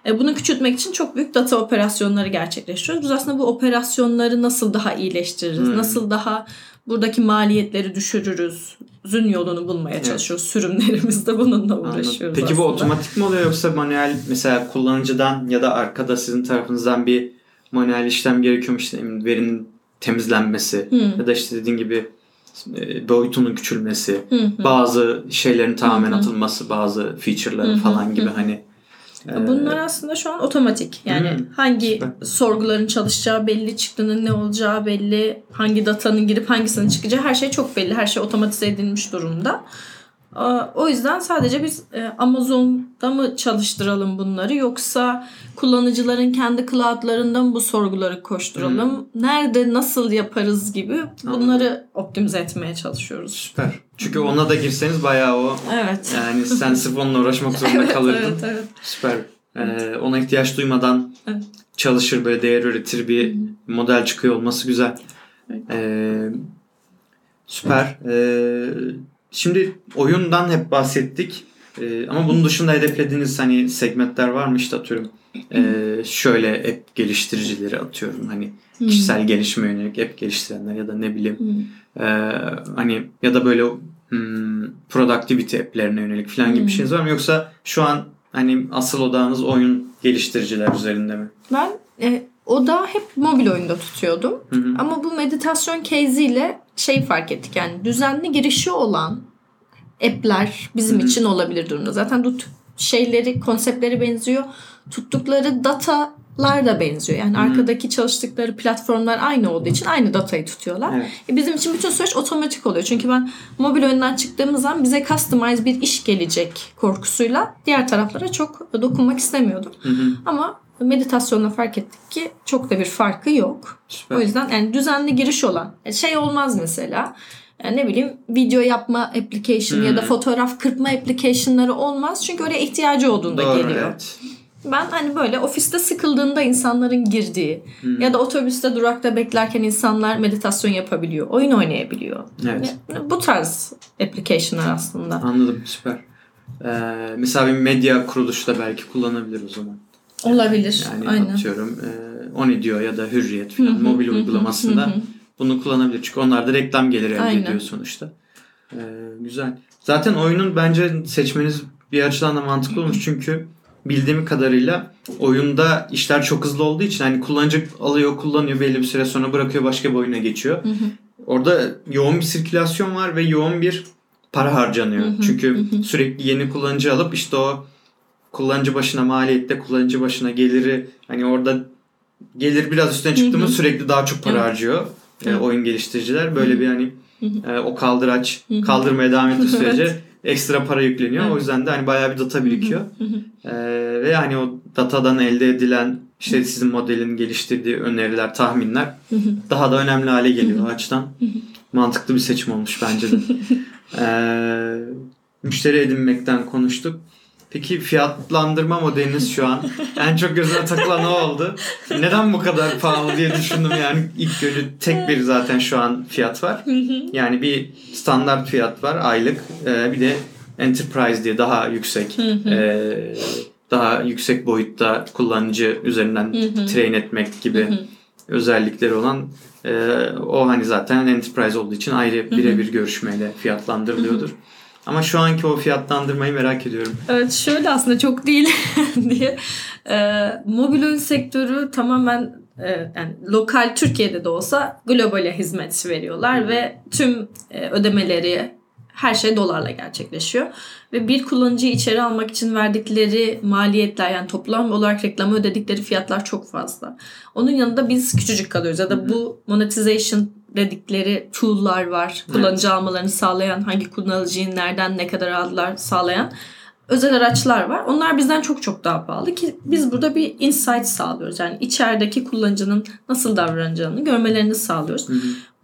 E, Bunu küçültmek için çok büyük data operasyonları gerçekleştiriyoruz. Biz aslında bu operasyonları nasıl daha iyileştiririz?
Hmm.
Nasıl daha buradaki maliyetleri düşürürüz? Zün yolunu bulmaya
Evet.
çalışıyoruz. Sürümlerimizde bununla
Anladım.
uğraşıyoruz
Peki bu
aslında.
otomatik mi oluyor yoksa manuel mesela kullanıcıdan ya da arkada sizin tarafınızdan bir manuel işlem gerekiyor mu? İşte verinin temizlenmesi
Hı.
ya da işte dediğin gibi e, boyutunun küçülmesi,
Hı hı.
bazı şeylerin tamamen
Hı hı.
atılması, bazı feature'ları
Hı hı,
falan gibi hani
Bunlar aslında şu an otomatik. Yani
Hmm,
hangi
süper.
sorguların çalışacağı belli, çıktının ne olacağı belli, hangi datanın girip hangisinin çıkacağı her şey çok belli. Her şey otomatize edilmiş durumda. O yüzden sadece biz e, Amazon'da mı çalıştıralım bunları yoksa kullanıcıların kendi cloudlarında mı bu sorguları koşturalım? Nerede nasıl yaparız gibi bunları optimize etmeye çalışıyoruz.
süper. Çünkü ona da girseniz bayağı o
Evet.
yani sen sırf onunla uğraşmak zorunda
evet,
kalırdın.
evet, evet.
Süper. Ee, ona ihtiyaç duymadan
Evet.
çalışır böyle değer üretir bir model çıkıyor olması güzel.
Evet.
Ee, süper. Ee, şimdi oyundan hep bahsettik. Ee, ama bunun dışında hedeflediğiniz hani segmentler var mı işte atıyorum. Ee, şöyle app geliştiricileri atıyorum hani kişisel gelişime yönelik app geliştirenler ya da ne bileyim ee, hani ya da böyle hmm, productivity app'lerine yönelik falan gibi bir
Hmm.
şeyiniz var mı? Yoksa şu an hani asıl odağınız oyun geliştiriciler üzerinde mi?
Ben e, o da hep mobil oyunda tutuyordum.
Hı hı.
Ama bu meditasyon case'iyle şey fark ettik yani düzenli girişi olan app'ler bizim
Hı hı.
için olabilir durumda. Zaten bu şeyleri, konseptleri benziyor. Tuttukları datalar da benziyor. Yani
hı.
arkadaki çalıştıkları platformlar aynı olduğu için aynı datayı tutuyorlar.
Evet.
E, Bizim için bütün süreç otomatik oluyor. Çünkü ben mobil oyundan çıktığımız zaman bize customize bir iş gelecek korkusuyla diğer taraflara çok dokunmak istemiyordum.
Hı.
Ama meditasyonla fark ettik ki çok da bir farkı yok.
Süper.
O yüzden yani düzenli giriş olan e, şey olmaz mesela. Yani ne bileyim video yapma application ya da
Hmm.
fotoğraf kırpma application'ları olmaz. Çünkü oraya ihtiyacı olduğunda
Doğru,
geliyor.
evet.
Ben hani böyle ofiste sıkıldığında insanların girdiği
Hmm.
ya da otobüste durakta beklerken insanlar meditasyon yapabiliyor. Oyun oynayabiliyor.
Evet.
Yani bu tarz application'lar aslında.
Anladım süper. Ee, mesela bir medya kuruluşu da belki kullanabilir o zaman.
Olabilir.
Yani
Aynen.
atıyorum e, Onidio ya da Hürriyet falan
hı,
mobil uygulamasında
hı hı.
bunu kullanabilir. Çünkü onlar da reklam geliri elde
Aynen.
ediyor sonuçta. Ee, güzel. Zaten oyunun bence seçmeniz bir açıdan da mantıklı olmuş. Çünkü bildiğim kadarıyla oyunda işler çok hızlı olduğu için hani kullanıcı alıyor kullanıyor belli bir süre sonra bırakıyor başka bir oyuna geçiyor.
Hı hı.
Orada yoğun bir sirkülasyon var ve yoğun bir para harcanıyor.
Hı hı,
Çünkü
hı hı.
sürekli yeni kullanıcı alıp işte o kullanıcı başına maliyette kullanıcı başına geliri hani orada gelir biraz üstüne çıktı mı sürekli daha çok para
Evet.
harcıyor e,
Evet.
oyun geliştiriciler. Böyle bir hani e, o kaldıraç kaldırmaya devam ettiği sürece ekstra para yükleniyor.
Evet.
O yüzden de hani bayağı bir data birikiyor. E, ve hani o datadan elde edilen işte sizin modelin geliştirdiği öneriler, tahminler daha da önemli hale geliyor o açıdan. Mantıklı bir seçim olmuş bence de. E, müşteri edinmekten konuştuk. Peki fiyatlandırma modeliniz şu an? En çok gözüme takılan o oldu. Neden bu kadar pahalı diye düşündüm yani? İlk günü tek bir zaten şu an fiyat var. Yani bir standart fiyat var aylık. Ee, bir de enterprise diye daha yüksek ee, daha yüksek boyutta kullanıcı üzerinden train etmek gibi özellikleri olan ee, o hani zaten enterprise olduğu için ayrı birebir görüşmeyle fiyatlandırılıyordur. Ama şu anki o fiyatlandırmayı merak ediyorum.
Evet şöyle aslında çok değil diye. Ee, mobil oyun sektörü tamamen e, yani lokal Türkiye'de de olsa globale hizmet veriyorlar ve tüm e, ödemeleri her şey dolarla gerçekleşiyor. Ve bir kullanıcıyı içeri almak için verdikleri maliyetler yani toplam olarak reklama ödedikleri fiyatlar çok fazla. Onun yanında biz küçücük kalıyoruz ya da bu monetization dedikleri tool'lar var. Kullanıcı almalarını sağlayan, hangi kullanıcıyı nereden ne kadar aldılar sağlayan özel araçlar var. Onlar bizden çok çok daha pahalı ki biz burada bir insight sağlıyoruz. Yani içerideki kullanıcının nasıl davranacağını görmelerini sağlıyoruz.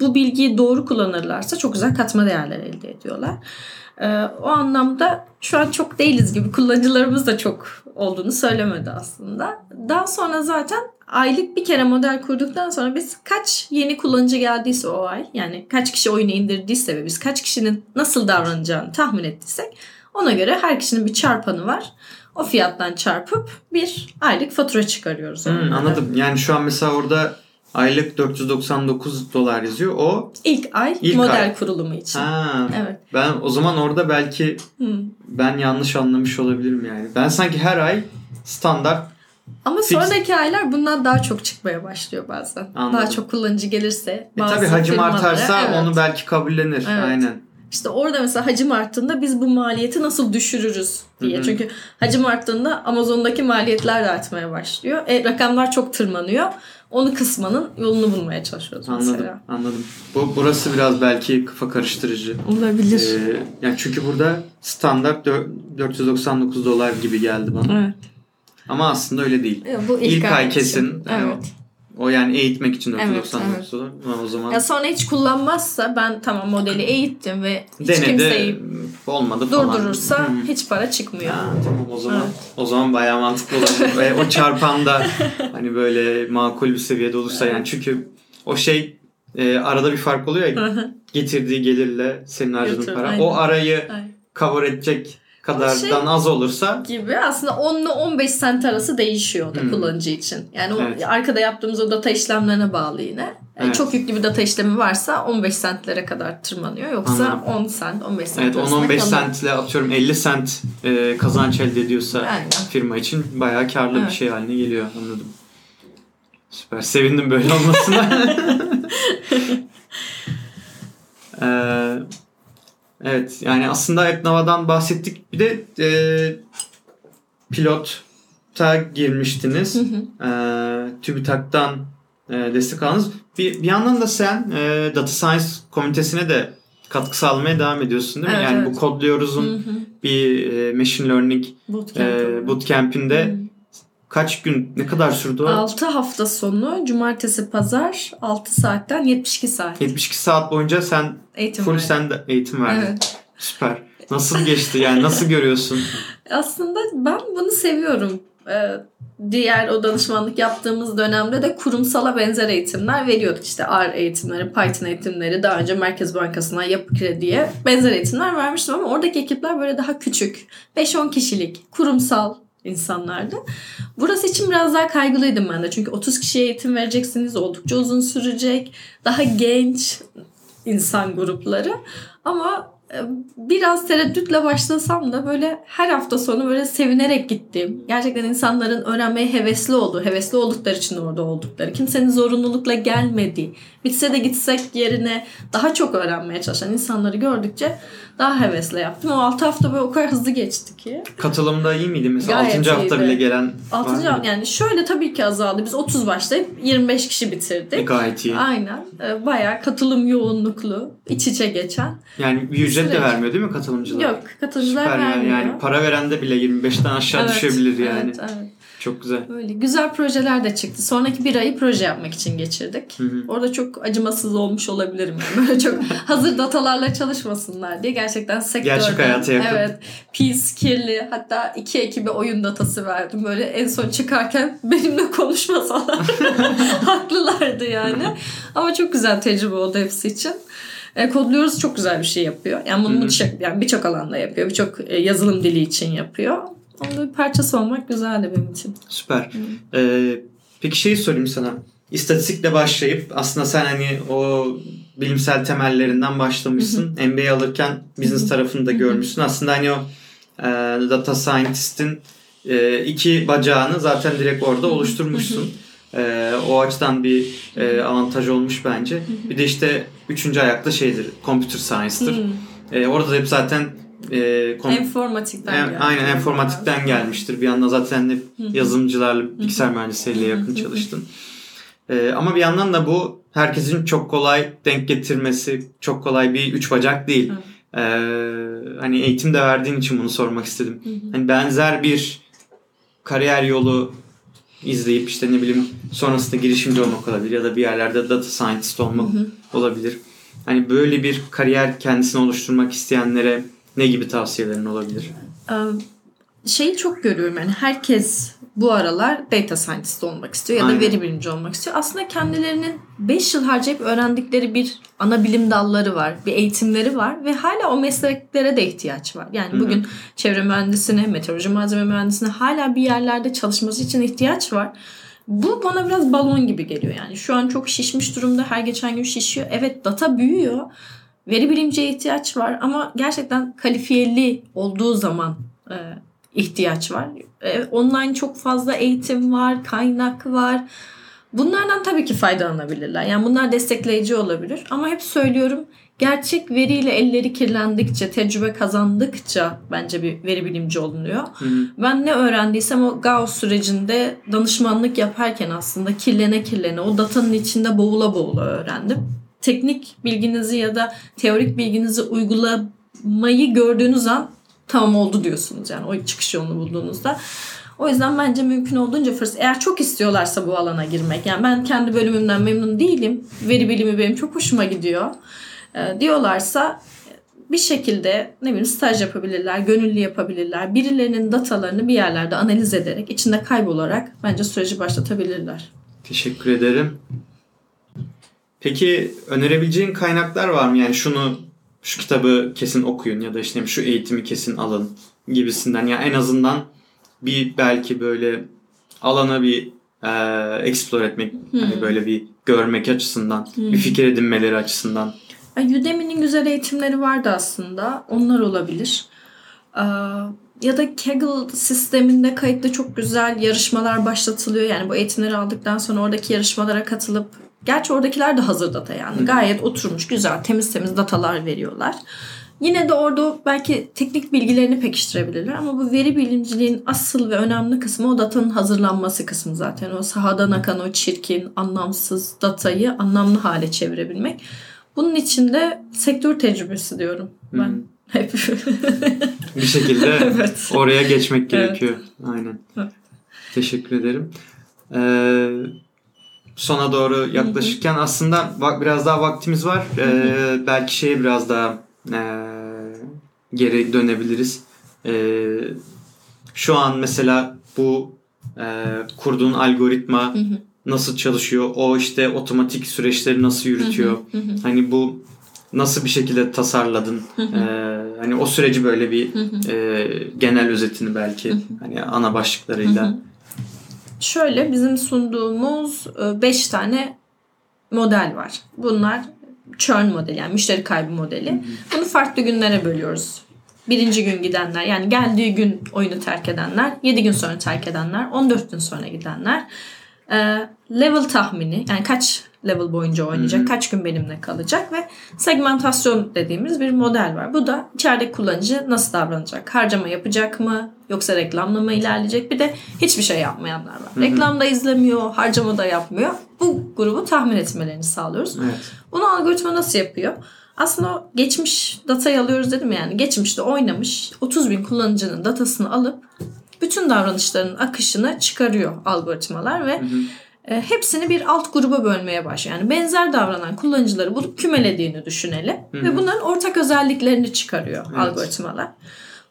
Bu bilgiyi doğru kullanırlarsa çok güzel katma değerler elde ediyorlar. Ee, o anlamda şu an çok değiliz gibi kullanıcılarımız da çok olduğunu söylemedi aslında. Daha sonra zaten aylık bir kere model kurduktan sonra biz kaç yeni kullanıcı geldiyse o ay yani kaç kişi oyunu indirdiyse ve biz kaç kişinin nasıl davranacağını tahmin ettiysek ona göre her kişinin bir çarpanı var. O fiyattan çarpıp bir aylık fatura çıkarıyoruz.
Hmm, anladım. Yani şu an mesela orada aylık 499 dolar yazıyor. O
İlk ay
İlk
model
ay.
kurulumu için.
ha,
Evet.
ben o zaman orada belki
Hı.
ben yanlış anlamış olabilirim yani. Ben sanki her ay standart
Ama
Fix.
sonraki aylar bundan daha çok çıkmaya başlıyor bazen.
Anladım.
Daha çok kullanıcı gelirse.
e
bazı
tabii hacim artarsa
evet.
onu belki kabullenir.
Evet.
Aynen.
İşte orada mesela hacim arttığında biz bu maliyeti nasıl düşürürüz diye.
Hı hı.
Çünkü hacim arttığında Amazon'daki maliyetler de artmaya başlıyor. E, rakamlar çok tırmanıyor. Onu kısmanın yolunu bulmaya çalışıyoruz
Anladım.
mesela.
Anladım. Bu burası biraz belki kafa karıştırıcı.
Olabilir.
Ee, yani çünkü burada standart dö- 499 dolar gibi geldi bana.
evet.
Ama aslında öyle değil.
Bu ilk,
İlk ay
için.
kesin.
Evet.
O yani eğitmek için
Evet,
499 dolar. Ama o zaman
Ya sonra hiç kullanmazsa ben tamam modeli eğittim ve hiç
denedi
kimseyi
olmadı falan.
durdurursa
Hı.
hiç para çıkmıyor.
Ha, tamam o zaman
Evet.
o zaman bayağı mantıklı olur. Ve o çarpan da hani böyle makul bir seviyede olursa yani çünkü o şey e, arada bir fark oluyor ya getirdiği gelirle senin harcadığın para.
aynen.
O arayı
Aynen.
cover edecek kadardan
şey-
az olursa
gibi aslında 10 ile 15 sent arası değişiyor da
Hmm.
kullanıcı için. Yani o
Evet.
arkada yaptığımız o data işlemlerine bağlı yine.
Evet.
Çok yüklü bir data işlemi varsa 15 sentlere kadar tırmanıyor. Yoksa
Anladım.
10 sent, 15 sent
evet
arasında
10-15
kalıyor.
sentle atıyorum 50 sent e, kazanç elde ediyorsa
Aynen.
firma için bayağı karlı bir
Evet.
şey haline geliyor anladım. Süper sevindim böyle olmasına. Ee, evet yani aslında Eknava'dan bahsettik. Bir de e, pilota girmiştiniz. e, TÜBİTAK'tan e, destek aldınız. Bir, bir yandan da sen e, Data Science komitesine de katkı sağlamaya devam ediyorsun değil mi?
Evet,
yani
evet.
bu Kodluyoruz'un bir e, Machine Learning
Bootcamp
e, bootcamp'inde kaç gün ne kadar sürdü o?
6 hafta sonu cumartesi pazar 6 saatten 72 saat
72 saat boyunca sen
eğitim
full
verdim.
sen de eğitim verdin.
Evet.
Süper. Nasıl geçti yani nasıl görüyorsun?
Aslında ben bunu seviyorum. Ee, diğer o danışmanlık yaptığımız dönemde de kurumsala benzer eğitimler veriyorduk. İşte R eğitimleri, Python eğitimleri, daha önce Merkez Bankası'na, Yapı Kredi'ye benzer eğitimler vermiştim ama oradaki ekipler böyle daha küçük. 5-10 kişilik, kurumsal insanlardı. Burası için biraz daha kaygılıydım ben de. Çünkü 30 kişiye eğitim vereceksiniz. Oldukça uzun sürecek. Daha genç insan grupları. Ama e, biraz tereddütle başlasam da böyle her hafta sonu böyle sevinerek gittiğim, gerçekten insanların öğrenmeye hevesli olduğu, hevesli oldukları için orada oldukları, kimsenin zorunlulukla gelmediği, bitse de gitsek yerine daha çok öğrenmeye çalışan insanları gördükçe daha hevesle yaptım. O 6 hafta böyle o kadar hızlı geçti ki.
Katılımda iyi miydi mesela?
Gayet
6. hafta
iyiydi.
bile gelen
6.
var mıydı?
yani şöyle tabii ki azaldı. Biz 30 başlayıp 25 kişi bitirdik.
E, gayet iyi.
Aynen. Ee, Bayağı katılım yoğunluklu, iç içe geçen.
Yani bir ücret de vermiyor değil mi katılımcılar?
Yok, katılımcılar
Süper yani,
vermiyor.
yani para veren de bile 25'ten aşağı
Evet,
düşebilir yani.
Evet, evet.
Çok güzel.
Böyle güzel projeler de çıktı. Sonraki bir ayı proje yapmak için geçirdik.
Hı hı.
Orada çok acımasız olmuş olabilirim. Yani. Böyle çok hazır datalarla çalışmasınlar diye gerçekten sektörden.
Gerçek hayata yakın.
Evet. Pis, kirli. Hatta iki ekibe oyun datası verdim. Böyle en son çıkarken benimle konuşmasalar. Haklılardı yani. Ama çok güzel tecrübe oldu hepsi için. E, kodluyoruz çok güzel bir şey yapıyor. Yani bunu birçok yani birçok alanda yapıyor. Birçok e, yazılım dili için yapıyor. Onun bir parçası olmak güzeldi benim için.
Süper. Ee, peki şeyi sorayım sana. İstatistikle başlayıp aslında sen hani o bilimsel temellerinden başlamışsın. MBA alırken business tarafını da görmüşsün. Aslında hani o e, data scientist'in e, iki bacağını zaten direkt orada oluşturmuşsun. E, o açıdan bir e, avantaj olmuş bence. Bir de işte üçüncü ayakta şeydir, computer science'tır.
Hmm.
E, orada da hep zaten e, kom-
Enformatikten
en-
geldi.
aynen enformatikten gelmiştir. Bir yandan zaten hep yazılımcılarla, bilgisayar mühendisleriyle yakın çalıştın. Ee, ama bir yandan da bu herkesin çok kolay denk getirmesi, çok kolay bir üç bacak değil. Ee, hani eğitim de verdiğin için bunu sormak istedim. Hani benzer bir kariyer yolu izleyip işte ne bileyim sonrasında girişimci olmak olabilir ya da bir yerlerde data scientist olmak olabilir. Hani böyle bir kariyer kendisine oluşturmak isteyenlere ne gibi tavsiyelerin olabilir?
Şeyi çok görüyorum yani herkes bu aralar data scientist olmak istiyor ya da
Aynen.
veri bilimci olmak istiyor. Aslında kendilerinin 5 yıl harcayıp öğrendikleri bir ana bilim dalları var, bir eğitimleri var ve hala o mesleklere de ihtiyaç var. Yani
Hı hı.
bugün çevre mühendisine, meteoroloji malzeme mühendisine hala bir yerlerde çalışması için ihtiyaç var. Bu bana biraz balon gibi geliyor yani. Şu an çok şişmiş durumda. Her geçen gün şişiyor. Evet data büyüyor. Veri bilimciye ihtiyaç var ama gerçekten kalifiyeli olduğu zaman e, ihtiyaç var. E, online çok fazla eğitim var, kaynak var. Bunlardan tabii ki faydalanabilirler. Yani bunlar destekleyici olabilir. Ama hep söylüyorum gerçek veriyle elleri kirlendikçe, tecrübe kazandıkça bence bir veri bilimci olunuyor.
Hı hı.
Ben ne öğrendiysem o Gauss sürecinde danışmanlık yaparken aslında kirlene kirlene o datanın içinde boğula boğula öğrendim. Teknik bilginizi ya da teorik bilginizi uygulamayı gördüğünüz an tamam oldu diyorsunuz yani o çıkış yolunu bulduğunuzda. O yüzden bence mümkün olduğunca fırsat. Eğer çok istiyorlarsa bu alana girmek. Yani ben kendi bölümümden memnun değilim. Veri bilimi benim çok hoşuma gidiyor. Ee, diyorlarsa bir şekilde ne bileyim staj yapabilirler, gönüllü yapabilirler. Birilerinin datalarını bir yerlerde analiz ederek, içinde kaybolarak bence süreci başlatabilirler.
Teşekkür ederim. Peki önerebileceğin kaynaklar var mı? Yani şunu şu kitabı kesin okuyun ya da işte şu eğitimi kesin alın gibisinden. Yani en azından bir belki böyle alana bir e, explore etmek, hani böyle bir görmek açısından, bir fikir edinmeleri açısından.
Udemy'nin güzel eğitimleri vardı aslında. Onlar olabilir. Ee, ya da Kaggle sisteminde kayıtlı çok güzel yarışmalar başlatılıyor. Yani bu eğitimleri aldıktan sonra oradaki yarışmalara katılıp Gerçi oradakiler de hazır data yani. Gayet oturmuş, güzel, temiz temiz datalar veriyorlar. Yine de orada belki teknik bilgilerini pekiştirebilirler ama bu veri bilimciliğin asıl ve önemli kısmı o datanın hazırlanması kısmı zaten. O sahadan akan o çirkin, anlamsız datayı anlamlı hale çevirebilmek. Bunun için de sektör tecrübesi diyorum ben. Hep.
Bir şekilde
Evet.
oraya geçmek
Evet.
gerekiyor. Aynen.
Evet.
Teşekkür ederim. Ee, sona doğru yaklaşırken aslında bak biraz daha vaktimiz var. Ee, belki şeye biraz daha ee, geri dönebiliriz. Ee, şu an mesela bu ee, kurduğun algoritma nasıl çalışıyor? O işte otomatik süreçleri nasıl yürütüyor? Hani bu nasıl bir şekilde tasarladın? Ee, hani o süreci böyle bir e, genel özetini belki hani ana başlıklarıyla.
Şöyle bizim sunduğumuz 5 tane model var. Bunlar churn modeli yani müşteri kaybı modeli. Bunu farklı günlere bölüyoruz. Birinci gün gidenler yani geldiği gün oyunu terk edenler, 7 gün sonra terk edenler, 14 gün sonra gidenler. Ee, level tahmini yani kaç level boyunca oynayacak, kaç gün benimle kalacak ve segmentasyon dediğimiz bir model var. Bu da içerideki kullanıcı nasıl davranacak? Harcama yapacak mı? Yoksa reklamla mı ilerleyecek? Bir de hiçbir şey yapmayanlar var. Reklamda izlemiyor, harcama da yapmıyor. Bu grubu tahmin etmelerini sağlıyoruz.
Evet.
Bunu algoritma nasıl yapıyor? Aslında geçmiş datayı alıyoruz dedim ya, yani geçmişte oynamış 30 bin kullanıcının datasını alıp bütün davranışlarının akışını çıkarıyor algoritmalar ve e, hepsini bir alt gruba bölmeye başlıyor. Yani benzer davranan kullanıcıları bulup kümelediğini düşünelim ve bunların ortak özelliklerini çıkarıyor
Evet.
algoritmalar.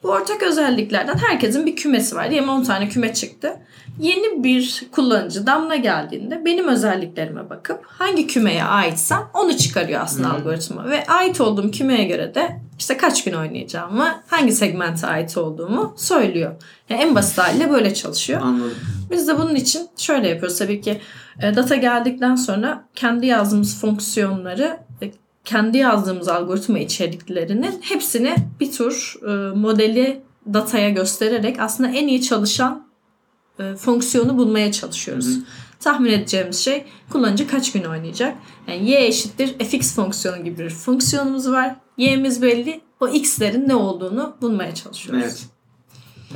Bu ortak özelliklerden herkesin bir kümesi var. Diyelim 10 tane küme çıktı. Yeni bir kullanıcı damla geldiğinde benim özelliklerime bakıp hangi kümeye aitsem onu çıkarıyor aslında algoritma. Ve ait olduğum kümeye göre de işte kaç gün oynayacağımı, hangi segmente ait olduğumu söylüyor. Yani en basit haliyle böyle çalışıyor.
Anladım.
Biz de bunun için şöyle yapıyoruz tabii ki e, data geldikten sonra kendi yazdığımız fonksiyonları e, kendi yazdığımız algoritma içeriklerinin hepsini bir tur e, modeli dataya göstererek aslında en iyi çalışan fonksiyonu bulmaya çalışıyoruz. Tahmin edeceğimiz şey kullanıcı kaç gün oynayacak. Yani y eşittir fx fonksiyonu gibi bir fonksiyonumuz var. y'miz belli. O x'lerin ne olduğunu bulmaya çalışıyoruz.
Evet.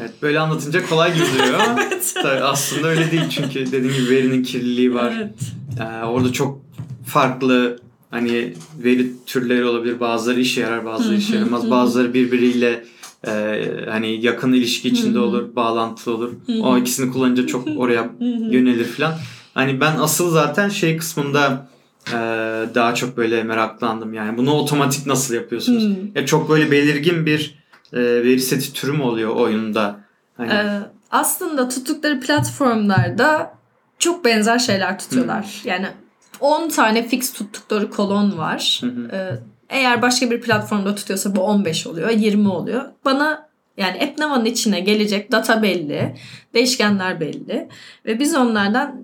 Evet böyle anlatınca kolay gibi duruyor ama tabii aslında öyle değil çünkü dediğim gibi verinin kirliliği var.
Evet.
Ee, orada çok farklı hani veri türleri olabilir. Bazıları işe yarar, bazıları işe yaramaz. Bazıları birbiriyle e, hani yakın ilişki içinde olur, bağlantılı olur. O ikisini kullanınca çok oraya yönelir falan. Hani ben asıl zaten şey kısmında e, daha çok böyle meraklandım. Yani bunu otomatik nasıl yapıyorsunuz? Ya çok böyle belirgin bir e, veri seti türü mü oluyor oyunda? Hani,
Ee, aslında tuttukları platformlarda çok benzer şeyler tutuyorlar. Yani 10 tane fix tuttukları kolon var. Ee, eğer başka bir platformda tutuyorsa bu 15 oluyor, 20 oluyor. Bana yani AppNava'nın içine gelecek data belli, değişkenler belli ve biz onlardan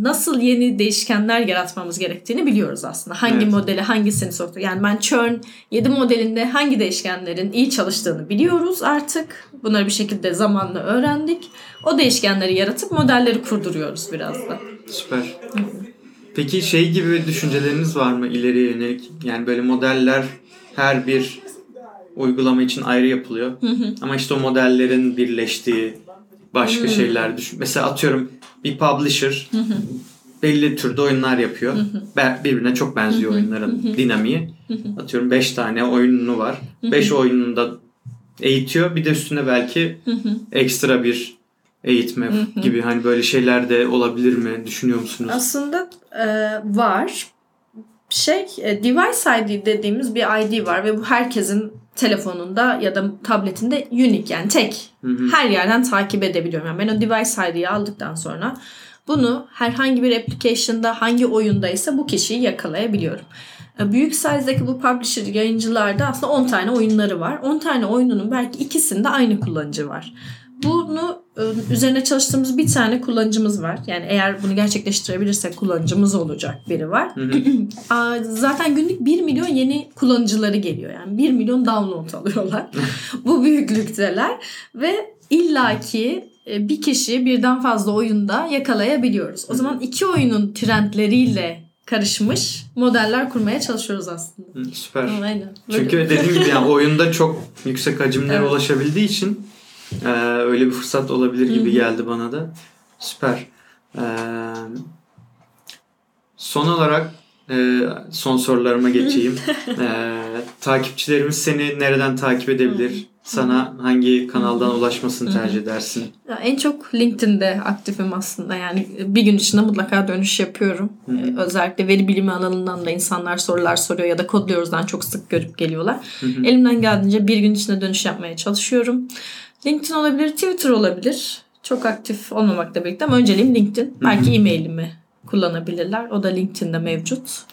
nasıl yeni değişkenler yaratmamız gerektiğini biliyoruz aslında. Hangi
Evet.
modeli hangisini soktu. Yani ben Churn 7 modelinde hangi değişkenlerin iyi çalıştığını biliyoruz artık. Bunları bir şekilde zamanla öğrendik. O değişkenleri yaratıp modelleri kurduruyoruz biraz da.
Süper. Peki şey gibi düşünceleriniz var mı ileriye yönelik? Yani böyle modeller her bir uygulama için ayrı yapılıyor. Ama işte o modellerin birleştiği başka şeyler düşün. Mesela atıyorum bir publisher belli türde oyunlar yapıyor. Birbirine çok benziyor oyunların dinamiği. Atıyorum 5 tane oyunu var. 5 oyununu da eğitiyor. Bir de üstüne belki ekstra bir eğitme gibi hani böyle şeyler de olabilir mi? Düşünüyor musunuz?
Aslında e, var. Şey e, device ID dediğimiz bir ID var ve bu herkesin telefonunda ya da tabletinde unique yani tek. Her yerden takip edebiliyorum. Yani ben o device ID'yi aldıktan sonra bunu herhangi bir application'da hangi oyundaysa bu kişiyi yakalayabiliyorum. E, Büyük size'daki bu publisher yayıncılarda aslında 10 tane oyunları var. 10 tane oyununun belki ikisinde aynı kullanıcı var. Bunu e, üzerine çalıştığımız bir tane kullanıcımız var. Yani eğer bunu gerçekleştirebilirsek kullanıcımız olacak biri var. Zaten günlük 1 milyon yeni kullanıcıları geliyor. Yani 1 milyon download alıyorlar. Bu büyüklükteler ve illaki e, bir kişi birden fazla oyunda yakalayabiliyoruz. O zaman iki oyunun trendleriyle karışmış modeller kurmaya çalışıyoruz aslında.
Süper.
Aynen.
Çünkü dediğim gibi yani oyunda çok yüksek hacimlere
Evet.
ulaşabildiği için e, öyle bir fırsat olabilir gibi geldi bana da. Süper. E, son olarak e, son sorularıma geçeyim. e, takipçilerimiz seni nereden takip edebilir? Sana hangi kanaldan ulaşmasını tercih edersin?
Ya en çok LinkedIn'de aktifim aslında. Yani bir gün içinde mutlaka dönüş yapıyorum. Ee, özellikle veri bilimi alanından da insanlar sorular soruyor ya da kodluyoruzdan çok sık görüp geliyorlar. Elimden geldiğince bir gün içinde dönüş yapmaya çalışıyorum. LinkedIn olabilir, Twitter olabilir. Çok aktif olmamakla birlikte ama önceliğim LinkedIn. Belki e-mailimi kullanabilirler. O da LinkedIn'de mevcut.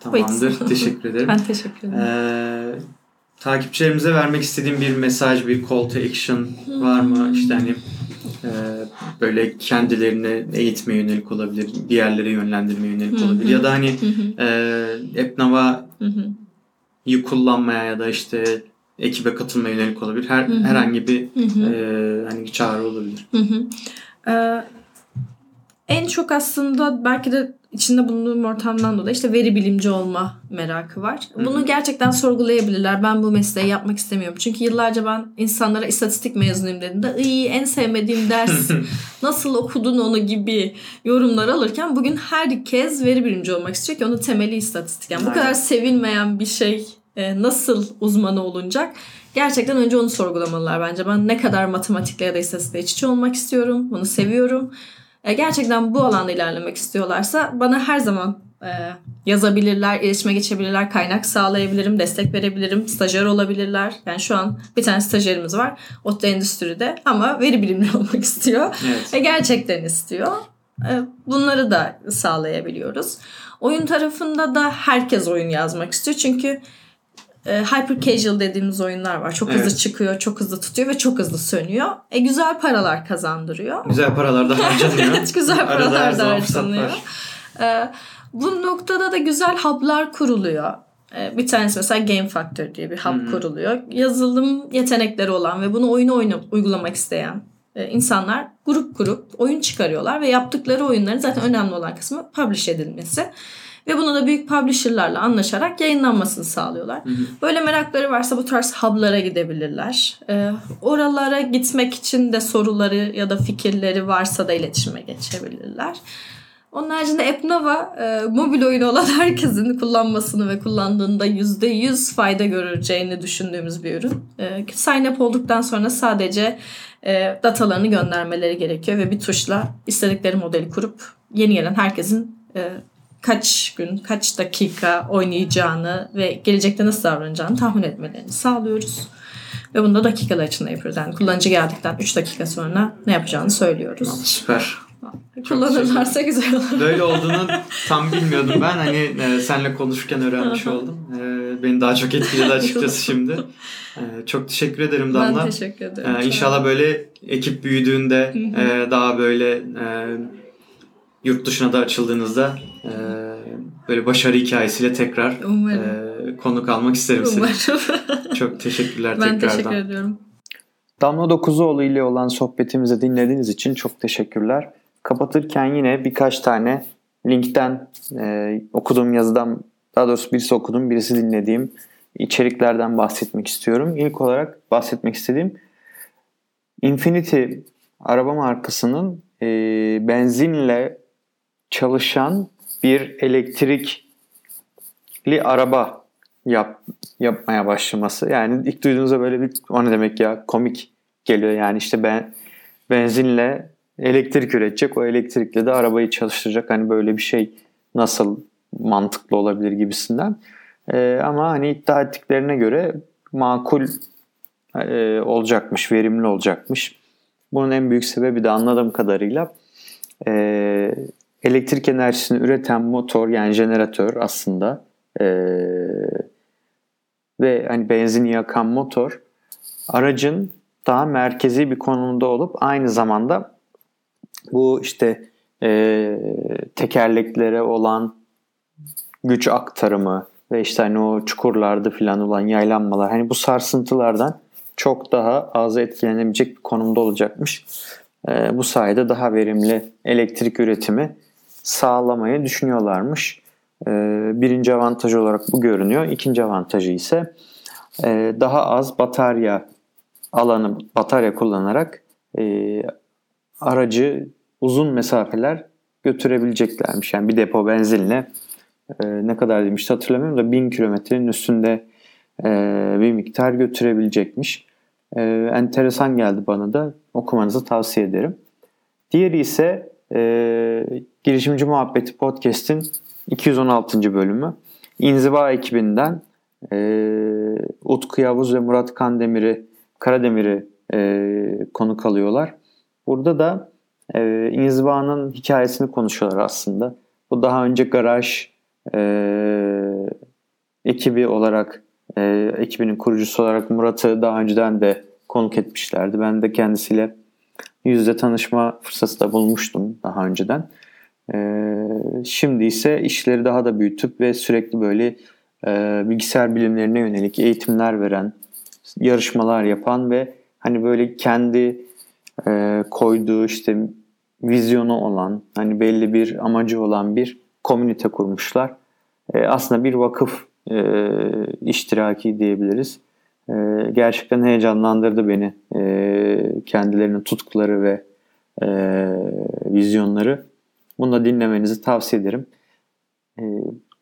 Tamamdır. Teşekkür ederim.
Ben teşekkür ederim.
Ee, takipçilerimize vermek istediğim bir mesaj, bir call to action var mı? İşte hani
Ee, böyle kendilerini eğitmeye yönelik olabilir, diğerlere yönlendirmeye yönelik olabilir. Ya da hani e, Epnava kullanmaya ya da işte ekibe katılmaya yönelik olabilir. Her
Hı hı.
herhangi bir e, hani çağrı olabilir.
Ee, en çok aslında belki de içinde bulunduğum ortamdan dolayı işte veri bilimci olma merakı var. Bunu gerçekten sorgulayabilirler. Ben bu mesleği yapmak istemiyorum. Çünkü yıllarca ben insanlara istatistik mezunuyum dediğimde iyi en sevmediğim ders nasıl okudun onu gibi yorumlar alırken bugün herkes veri bilimci olmak istiyor ki onun temeli istatistik. Yani bu
Aynen.
kadar sevilmeyen bir şey nasıl uzmanı olunacak? Gerçekten önce onu sorgulamalılar bence. Ben ne kadar matematikle ya da istatistikle iç içe olmak istiyorum. Bunu seviyorum. E, gerçekten bu alanda ilerlemek istiyorlarsa bana her zaman e, yazabilirler, iletişime geçebilirler, kaynak sağlayabilirim, destek verebilirim, stajyer olabilirler. Yani şu an bir tane stajyerimiz var. ODTÜ Endüstri'de ama veri bilimli olmak istiyor.
Evet.
Ve gerçekten istiyor. E, Bunları da sağlayabiliyoruz. Oyun tarafında da herkes oyun yazmak istiyor. Çünkü e, hyper casual dediğimiz oyunlar var. Çok hızlı
Evet.
çıkıyor, çok hızlı tutuyor ve çok hızlı sönüyor. E güzel paralar kazandırıyor.
Güzel paralar da harcanıyor.
Evet, güzel paralar da harcanıyor. E, bu noktada da güzel hub'lar kuruluyor. E, bir tanesi mesela Game Factor diye bir hub
hı.
kuruluyor. Yazılım yetenekleri olan ve bunu oyuna oyunu uygulamak isteyen e, insanlar grup grup oyun çıkarıyorlar ve yaptıkları oyunların zaten önemli olan kısmı publish edilmesi. Ve bunu da büyük publisher'larla anlaşarak yayınlanmasını sağlıyorlar.
Hı hı.
Böyle merakları varsa bu tarz hub'lara gidebilirler. Ee, oralara gitmek için de soruları ya da fikirleri varsa da iletişime geçebilirler. Onun haricinde Epnova e, mobil oyunu olan herkesin kullanmasını ve kullandığında %100 fayda göreceğini düşündüğümüz bir ürün. E, sign up olduktan sonra sadece e, datalarını göndermeleri gerekiyor ve bir tuşla istedikleri modeli kurup yeni gelen herkesin e, kaç gün, kaç dakika oynayacağını ve gelecekte nasıl davranacağını tahmin etmelerini sağlıyoruz. Ve bunu da dakikalar içinde yapıyoruz. Yani kullanıcı geldikten 3 dakika sonra ne yapacağını söylüyoruz.
Süper.
Kullanırlarsa güzel olur.
Böyle olduğunu tam bilmiyordum ben. Hani e, senle konuşurken öğrenmiş oldum. E, beni daha çok etkiledi açıkçası şimdi. E, çok teşekkür ederim Damla.
Ben teşekkür ederim.
E, inşallah böyle ekip büyüdüğünde e, daha böyle e, yurt dışına da açıldığınızda e, böyle başarı hikayesiyle tekrar
Umarım.
e, konuk almak isterim seni.
Umarım.
Çok teşekkürler
ben
tekrardan.
teşekkür ediyorum.
Damla Dokuzoğlu ile olan sohbetimizi dinlediğiniz için çok teşekkürler. Kapatırken yine birkaç tane linkten e, okuduğum yazıdan daha doğrusu birisi okudum birisi dinlediğim içeriklerden bahsetmek istiyorum. İlk olarak bahsetmek istediğim Infinity araba markasının e, benzinle çalışan bir elektrikli araba yap, yapmaya başlaması. Yani ilk duyduğunuzda böyle bir o ne demek ya komik geliyor. Yani işte ben benzinle elektrik üretecek. O elektrikle de arabayı çalıştıracak. Hani böyle bir şey nasıl mantıklı olabilir gibisinden. Ee, ama hani iddia ettiklerine göre makul e, olacakmış, verimli olacakmış. Bunun en büyük sebebi de anladığım kadarıyla e, elektrik enerjisini üreten motor yani jeneratör aslında e, ve hani benzin yakan motor aracın daha merkezi bir konumda olup aynı zamanda bu işte e, tekerleklere olan güç aktarımı ve işte hani o çukurlarda falan olan yaylanmalar hani bu sarsıntılardan çok daha az etkilenebilecek bir konumda olacakmış. E, bu sayede daha verimli elektrik üretimi sağlamayı düşünüyorlarmış. E, birinci avantaj olarak bu görünüyor. İkinci avantajı ise e, daha az batarya alanı batarya kullanarak e, aracı uzun mesafeler götürebileceklermiş. Yani bir depo benzinle e, ne kadar demişti hatırlamıyorum da 1000 kilometrenin üstünde bir miktar götürebilecekmiş. Enteresan geldi bana da okumanızı tavsiye ederim. Diğeri ise e, Girişimci Muhabbeti Podcast'in 216. bölümü. İnziva ekibinden e, Utku Yavuz ve Murat Kandemir'i Karademir'i e, konuk alıyorlar. Burada da e, İnziva'nın hikayesini konuşuyorlar aslında. Bu daha önce garaj e, ekibi olarak e, ekibinin kurucusu olarak Murat'ı daha önceden de konuk etmişlerdi. Ben de kendisiyle yüzde tanışma fırsatı da bulmuştum daha önceden. Ee, şimdi ise işleri daha da büyütüp ve sürekli böyle e, bilgisayar bilimlerine yönelik eğitimler veren, yarışmalar yapan ve hani böyle kendi e, koyduğu işte vizyonu olan, hani belli bir amacı olan bir komünite kurmuşlar. E, aslında bir vakıf iştiraki diyebiliriz. E, gerçekten heyecanlandırdı beni e, kendilerinin tutkuları ve e, vizyonları. Bunu da dinlemenizi tavsiye ederim. E,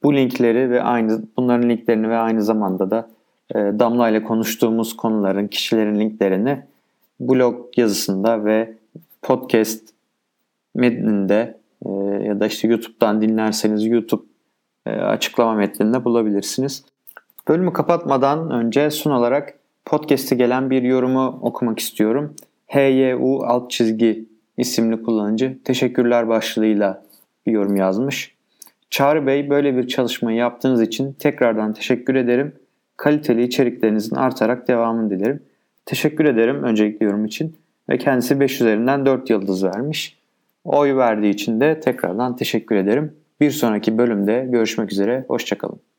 bu linkleri ve aynı bunların linklerini ve aynı zamanda da e, Damla ile konuştuğumuz konuların, kişilerin linklerini blog yazısında ve podcast metninde e, ya da işte YouTube'dan dinlerseniz YouTube e, açıklama metninde bulabilirsiniz. Bölümü kapatmadan önce son olarak podcast'e gelen bir yorumu okumak istiyorum. HYU alt çizgi isimli kullanıcı teşekkürler başlığıyla bir yorum yazmış. Çağrı Bey böyle bir çalışmayı yaptığınız için tekrardan teşekkür ederim. Kaliteli içeriklerinizin artarak devamını dilerim. Teşekkür ederim öncelikli yorum için ve kendisi 5 üzerinden 4 yıldız vermiş. Oy verdiği için de tekrardan teşekkür ederim. Bir sonraki bölümde görüşmek üzere. Hoşçakalın.